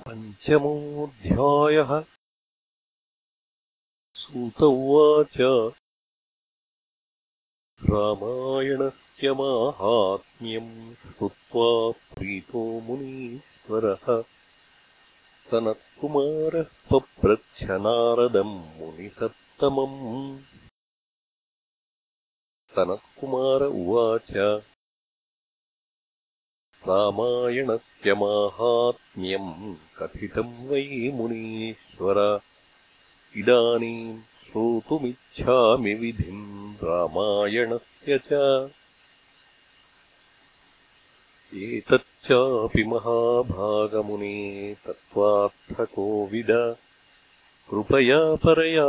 पञ्चमोऽध्यायः। सूत उवाच। रामायणस्य माहात्म्यम् श्रुत्वा प्रीतो मुनीश्वरः। सनत्कुमारः पप्रच्छनारदम् मुनिसत्तमम्। सनत्कुमार उवाच रामायणस्य माहात्म्यम् कथितम् वै मुनीश्वर। इदानीम् श्रोतुमिच्छामि विधिम् रामायणस्य च। एतच्चापि महाभागमुने तत्त्वार्थकोविद। कृपया परया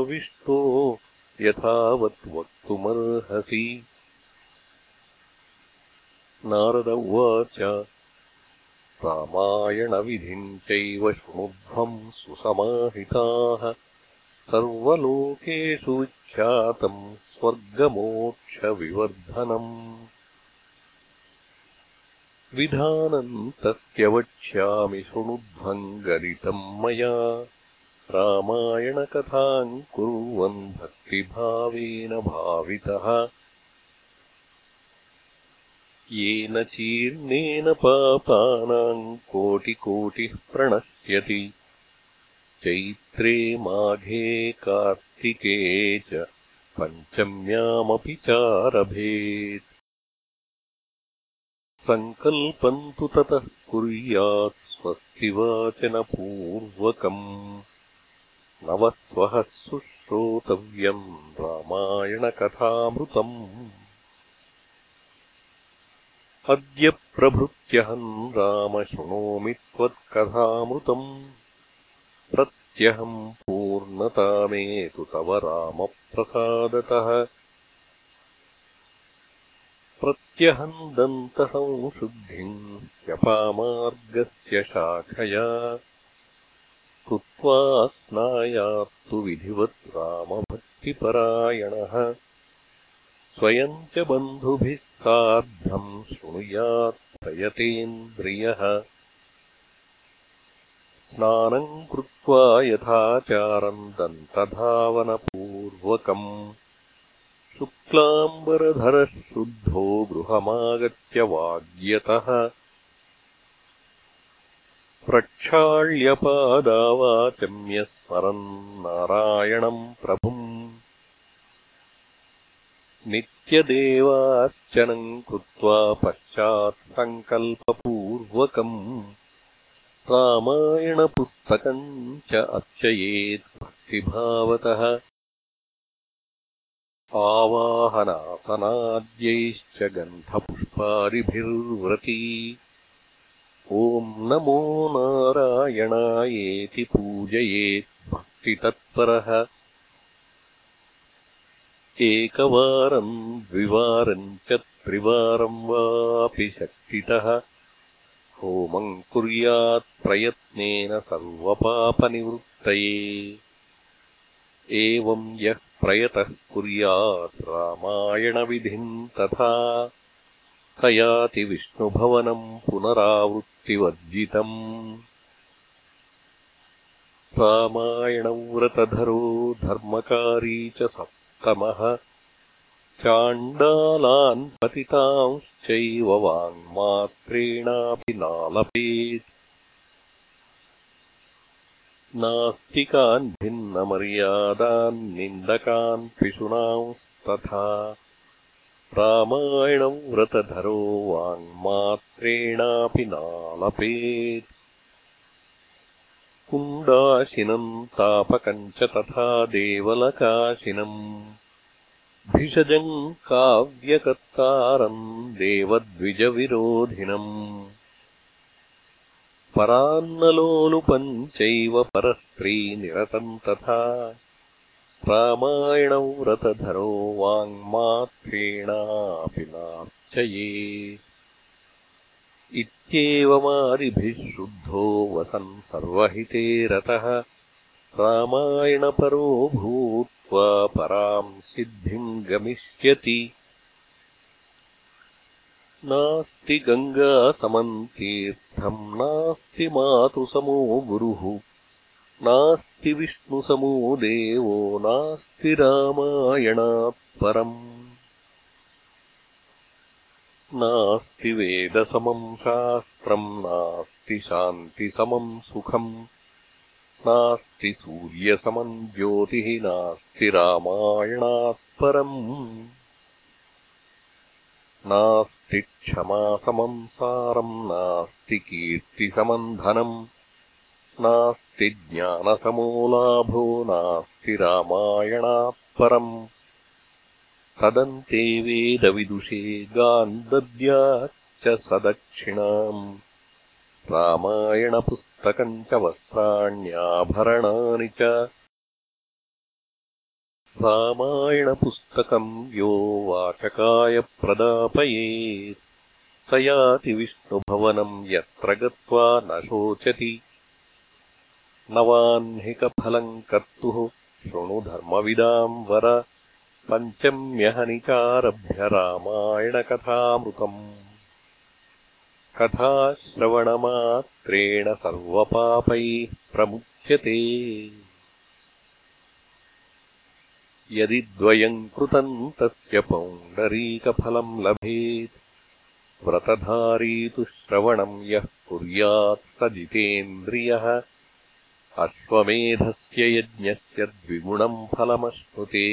आविष्टो यथावत् वक्तुमर्हसि नारद उवाच। रामायणविधिम् चैव शृणुध्वम् सुसमाहिताः। सर्वलोकेषु विख्यातम् स्वर्गमोक्षविवर्धनम्। विधानम् तस्य वक्ष्यामि शृणुध्वम् गरितम् मया। रामायणकथाम् कुर्वन् भक्तिभावेन भावितः येन चीर्णेन पापानाम् कोटिकोटिः प्रणश्यति चैत्रे माघे कार्तिके च पञ्चम्यामपि चारभेत्। सङ्कल्पम् तु ततः कुर्यात् स्वस्तिवाचनपूर्वकम्। नवस्वः सुश्रोतव्यम् रामायणकथामृतम् अद्य प्रभृत्यहम् राम शृणोमि त्वत्कथामृतम्। प्रत्यहम् पूर्णतामेतु तव रामप्रसादतः। प्रत्यहम् दन्तसंशुद्धिम् ह्यपामार्गस्य शाखया। कृत्वा स्नायात्तु विधिवत् रामभक्तिपरायणः स्वयम् च बन्धुभिः सार्धम् शृणुयात् प्रयतेन्द्रियः स्नानम् कृत्वा यथाचारम् दन्तधावनपूर्वकम् शुक्लाम्बरधरः शुद्धो गृहमागत्य वाग्यतः। प्रक्षाल्यपादावाचम्य स्मरन् नारायणम् प्रभुम् नित्यदेवार्चनम् कृत्वा पश्चात् सङ्कल्पपूर्वकम् रामायणपुस्तकम् च अर्चयेत् भक्तिभावतः। आवाहनासनाद्यैश्च गन्धपुष्पादिभिर्व्रती ॐ नमो नारायणायेति पूजयेत् भक्तितत्परः एकवारम् द्विवारम् च त्रिवारम् वापि शक्तितः। होमम् कुर्यात् प्रयत्नेन सर्वपापनिवृत्तये। एवम् यः प्रयतः कुर्यात् रामायणविधिम् तथा स याति विष्णुभवनम् पुनरावृत्तिवर्जितम्। रामायणव्रतधरो धर्मकारी च सप्तमः चाण्डालान् पतितांश्चैव वाङ्मात्रेणापि नालपेत् नास्तिकान् भिन्नमर्यादान् निन्दकान् पिशुनांस्तथा। रामायणव्रतधरो वाङ्मात्रेणापि नालपेत् कुण्डाशिनम् तापकम् च तथा देवलकाशिनम् भिषजम् काव्यकर्तारम् देवद्विजविरोधिनम्। परान्नलोलुपम् चैव परस्त्रीनिरतम् तथा रामायणव्रतधरो वाङ्मात्रेणापि नार्चये। इत्येवमादिभिः शुद्धो वसन् सर्वहिते रतः। रामायणपरो पराम् सिद्धिम् गमिष्यति। नास्ति गङ्गासमम् तीर्थम् नास्ति मातुसमो गुरुः नास्ति विष्णुसमो देवो नास्ति रामायणात् परम्। नास्ति वेदसमम् शास्त्रम् नास्ति शान्तिसमम् सुखम् नास्ति सूर्यसमम् ज्योतिः नास्ति रामायणात् परम्। नास्ति क्षमासमम् सारम् नास्ति कीर्तिसमम् धनम् नास्ति ज्ञानसमो लाभो नास्ति रामायणात् परम्। तदन्ते वेदविदुषे गान्दद्याच्च सदक्षिणाम् रामायणपुस्तकम् च वस्त्राण्याभरणानि च रामायणपुस्तकम् यो वाचकाय प्रदापयेत्। स याति विष्णुभवनम् यत्र गत्वा न शोचति। नवाह्निकफलम् कर्तुः शृणुधर्मविदाम् वर। पञ्चम्यहनिचारभ्य रामायणकथामृतम् कथाश्रवणमात्रेण सर्वपापैः प्रमुच्यते यदि द्वयम् कृतम् तस्य पौण्डरीकफलम् लभेत् व्रतधारी तु श्रवणम् यः कुर्यात् स जितेन्द्रियः अश्वमेधस्य यज्ञस्य द्विगुणम् फलमश्नुते।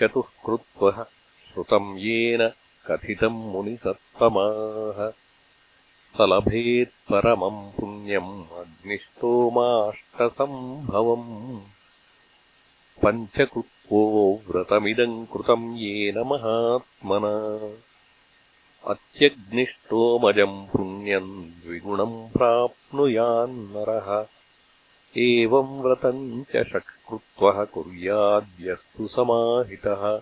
चतुः श्रुतम् येन कथितम् मुनिसत्तमाः स लभेत्परमम् पुण्यम् अग्निष्टोमाष्टसम्भवम्। पञ्चकृत्वो व्रतमिदम् कृतम् येन महात्मना। अत्यग्निष्टोमजम् पुण्यम् द्विगुणम् प्राप्नुयान्नरः एवम् व्रतम् च षट्कृत्वः कुर्याद्यस्तु समाहितः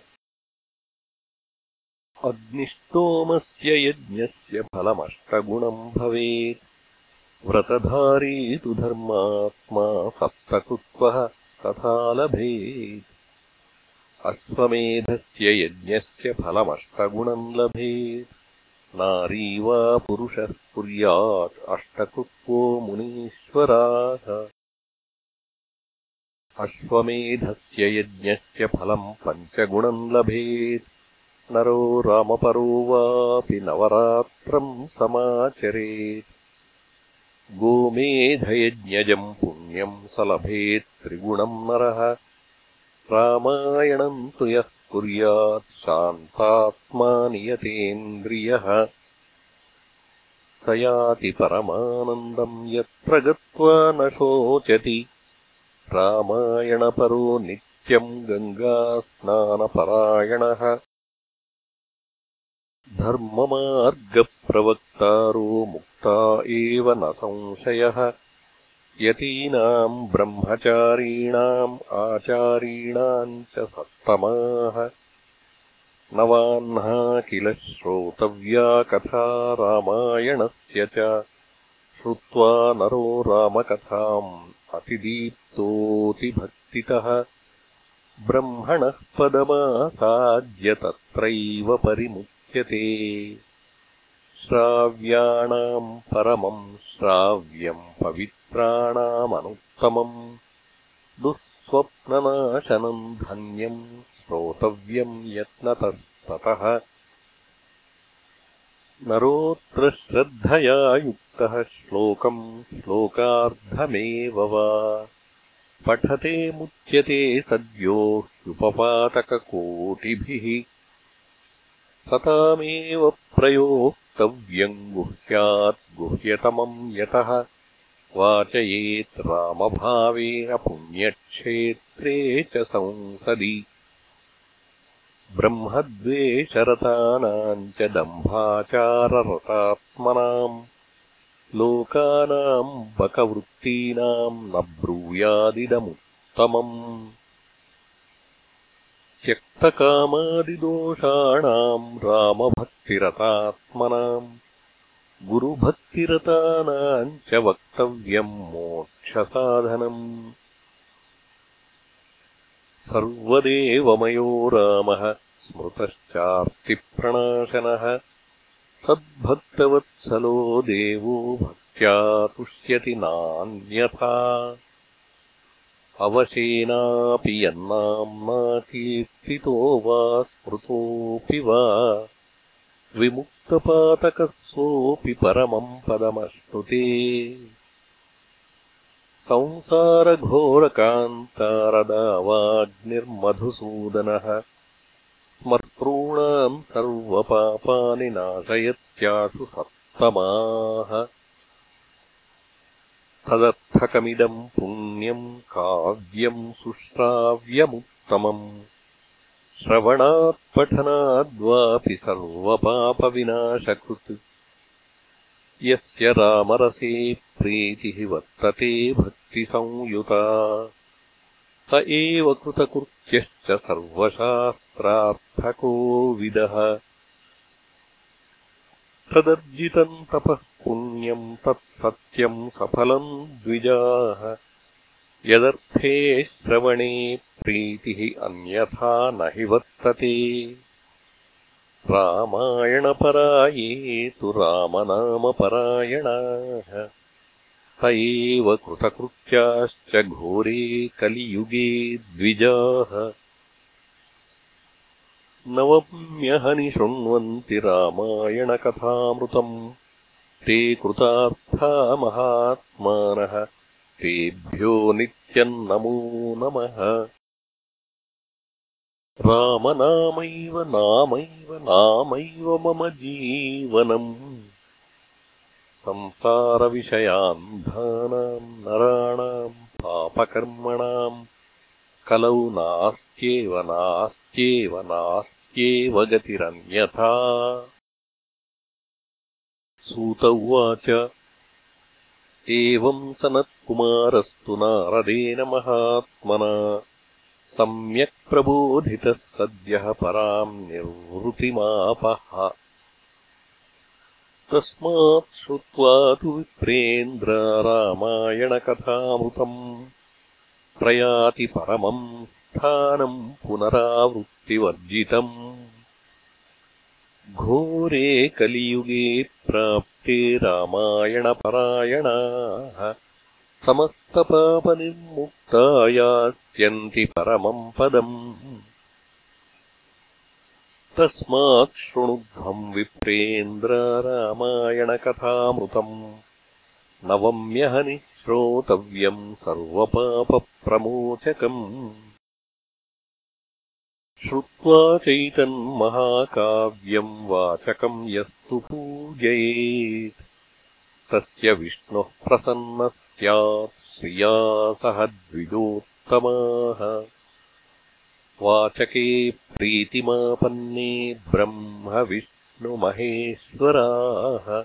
अग्निष्टोमस्य यज्ञस्य फलमष्टगुणम् भवेत्। व्रतधारी तु धर्मात्मा सप्तकृत्वः तथा लभेत्। अश्वमेधस्य यज्ञस्य फलमष्टगुणम् लभेत्। नारी वा पुरुषः कुर्यात् अष्टकृत्वो मुनीश्वराः। अश्वमेधस्य यज्ञस्य फलम् पञ्चगुणम् लभेत् नरो रामपरो वापि नवरात्रम् समाचरेत् गोमेधयज्ञजम् पुण्यम् स लभेत् त्रिगुणम् नरः। रामायणम् तु यः कुर्यात् शान्तात्मा नियतेन्द्रियः। स याति परमानन्दम् यत्र गत्वा न शोचति। रामायणपरो नित्यम् गङ्गास्नानपरायणः धर्ममार्गप्रवक्तारो मुक्ता एव न संशयः। यतीनाम् ब्रह्मचारीणाम् आचारीणाम् च सत्तमाः। नवाह्ना किल श्रोतव्या कथा रामायणस्य च। श्रुत्वा नरो रामकथाम् अतिदीप्तोऽतिभक्तितः। ब्रह्मणः पदमासाद्य तत्रैव श्राव्याणाम् परमम् श्राव्यम् पवित्राणामनुत्तमम्। दुःस्वप्ननाशनम् धन्यम् श्रोतव्यम् यत्नतस्ततः। नरोऽत्र श्रद्धया युक्तः श्लोकम् श्लोकार्धमेव वा। पठते मुच्यते सद्यो ह्युपपातककोटिभिः सतामेव प्रयोक्तव्यम् गुह्यात् गुह्यतमम् यतः। वाचयेत् रामभावेन पुण्यक्षेत्रे च संसदि। ब्रह्मद्वेषरतानाम् च दम्भाचाररतात्मनाम्। लोकानाम् बकवृत्तीनाम् न ब्रूयादिदमुत्तमम् त्यक्तकामादिदोषाणाम् रामभक्तिरतात्मनाम् गुरुभक्तिरतानाम् च वक्तव्यम् मोक्षसाधनम्। सर्वदेवमयो रामः स्मृतश्चार्तिप्रणाशनः सद्भक्तवत्सलो देवो भक्त्या तुष्यति नान्यथा अवशेनापि यन्नाम्ना कीर्तितो वा स्मृतोऽपि वा विमुक्तपातकः सोऽपि परमम् पदमश्नुते संसारघोरकान्तारदावाग्निर्मधुसूदनः स्मर्तॄणाम् सर्वपापानि नाशयत्याशु सत्तमाः तदर्थकमिदम् पुण्यम् काव्यम् सुश्राव्यमुत्तमम्। श्रवणात्पठनाद्वापि सर्वपापविनाशकृत्। यस्य रामरसे प्रीतिः वर्तते भक्तिसंयुता। स एव कृतकृत्यश्च सर्वशास्त्रार्थको विदः तदर्जितम् तपः पुण्यम् तत्सत्यम् सफलम् द्विजाः। यदर्थे श्रवणे प्रीतिः अन्यथा न हि वर्तते। रामायणपराये तु रामनामपरायणाः। स एव कृतकृत्याश्च घोरे कलियुगे द्विजाः। नवम्यहनि शृण्वन्ति रामायणकथामृतम् ते कृतार्था महात्मानः तेभ्यो नित्यम् नमो नमः। रामनामैव नामैव नामैव मम जीवनम्। संसारविषयान्धानाम् नराणाम् पापकर्मणाम्। कलौ नास्त्येव नास्त्येव नास्त्येव गतिरन्यथा सूत उवाच। एवम् सनत्कुमारस्तु नारदेन महात्मना। सम्यक् प्रबोधितः सद्यः पराम् निर्वृतिमापः। तस्मात् श्रुत्वा तु विप्रेन्द्र रामायणकथामृतम् प्रयाति परमम् स्थानम् पुनरावृत्तिवर्जितम् घोरे कलियुगे प्राप्ते रामायणपरायणाः। समस्तपापनिर्मुक्ता यास्यन्ति परमम् पदम्। तस्मात् शृणुध्वम् विप्रेन्द्र रामायणकथामृतम्। नवम्यहनि श्रोतव्यम् सर्वपापप्रमोचकम् श्रुत्वा चैतन्महाकाव्यम् वाचकम् यस्तु पूजयेत्। तस्य विष्णुः प्रसन्नः स्यात् श्रिया सह द्विजोत्तमाः। वाचके प्रीतिमापन्ने ब्रह्मविष्णुमहेश्वराः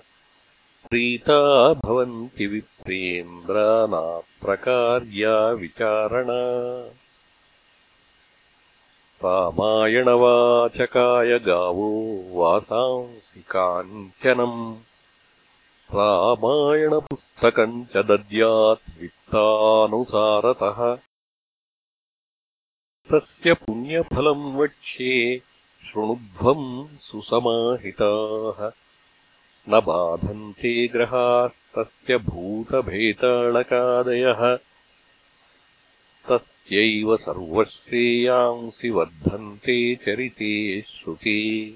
प्रीता भवन्ति विप्रेन्द्रानाप्रकार्या विचारणा रामायणवाचकाय गावो वासांसि काञ्चनम् रामायणपुस्तकम् च दद्यात् वित्तानुसारतः। तस्य पुण्यफलम् वक्ष्ये शृणुध्वम् सुसमाहिताः। न बाधन्ते ग्रहास्तस्य भूतभेताळकादयः तस्यैव सर्वश्रेयांसि वर्धन्ते चरिते श्रुते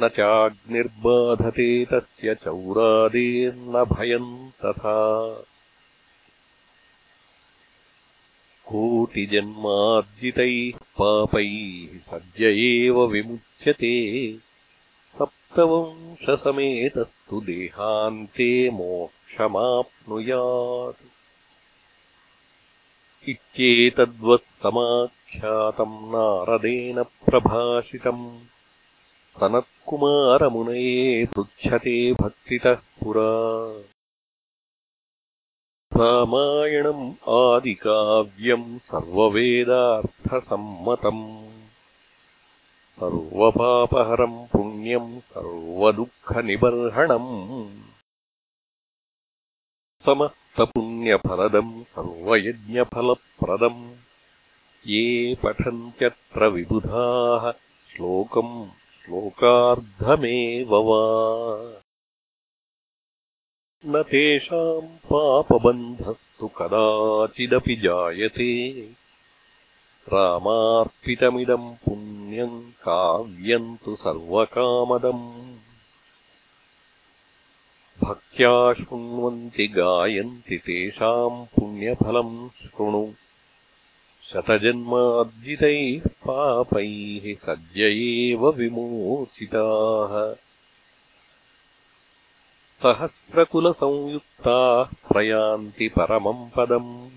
न चाग्निर्बाधते तस्य चौरादेर्न भयम् तथा। कोटिजन्मार्जितैः पापैः सद्य एव विमुच्यते। सप्तवंशसमेतस्तु देहान्ते मोक्षमाप्नुयात् इत्येतद्वत्समाख्यातम् नारदेन प्रभाषितम्। सनत्कुमारमुनये पृच्छते भक्तितः पुरा। रामायणम् आदिकाव्यम् सर्ववेदार्थसम्मतम्। सर्वपापहरम् पुण्यम् सर्वदुःखनिबर्हणम् समस्तपुण्यफलदम् सर्वयज्ञफलप्रदम्। ये पठन्त्यत्र विबुधाः श्लोकम् श्लोकार्धमेव वा। न तेषाम् पापबन्धस्तु कदाचिदपि जायते। रामार्पितमिदम् पुण्यम् काव्यम् तु सर्वकामदम् भक्त्या शृण्वन्ति गायन्ति तेषाम् पुण्यफलम् शृणु। शतजन्मार्जितैः पापैः सद्य एव विमोचिताः। सहस्रकुलसंयुक्ताः प्रयान्ति परमम् पदम्।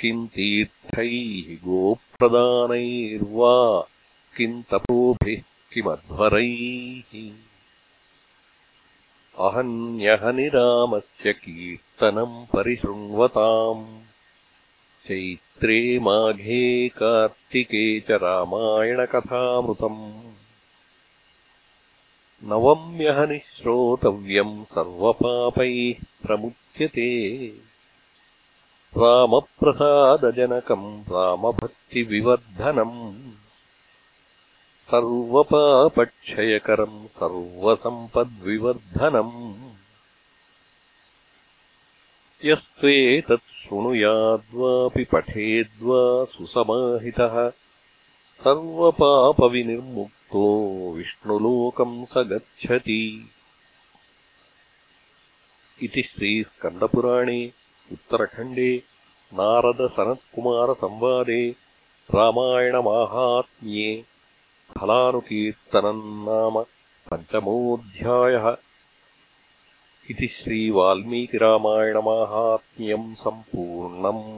किम् तीर्थैः गोप्रदानैर्वा किम् तपोभिः किमध्वरैः अहन्यहनिरामस्य कीर्तनम् परिशृण्वताम्। चैत्रे माघे कार्तिके च रामायणकथामृतम्। नवम्यहनिः श्रोतव्यम् सर्वपापैः प्रमुच्यते। रामप्रसादजनकम् रामभक्तिविवर्धनम् सर्वपापक्षयकरम् सर्वसम्पद्विवर्धनम्। यस्त्वेतत् शृणुयाद्वापि पठेद्वा सुसमाहितः। सर्वपापविनिर्मुक् तो विष्णुलोकम् स गच्छति इति श्रीस्कन्दपुराणे उत्तरखण्डे नारदसनत्कुमारसंवादे रामायणमाहात्म्ये फलानुकीर्तनम् नाम पञ्चमोऽध्यायः। इति श्रीवाल्मीकिरामायणमाहात्म्यम् सम्पूर्णम्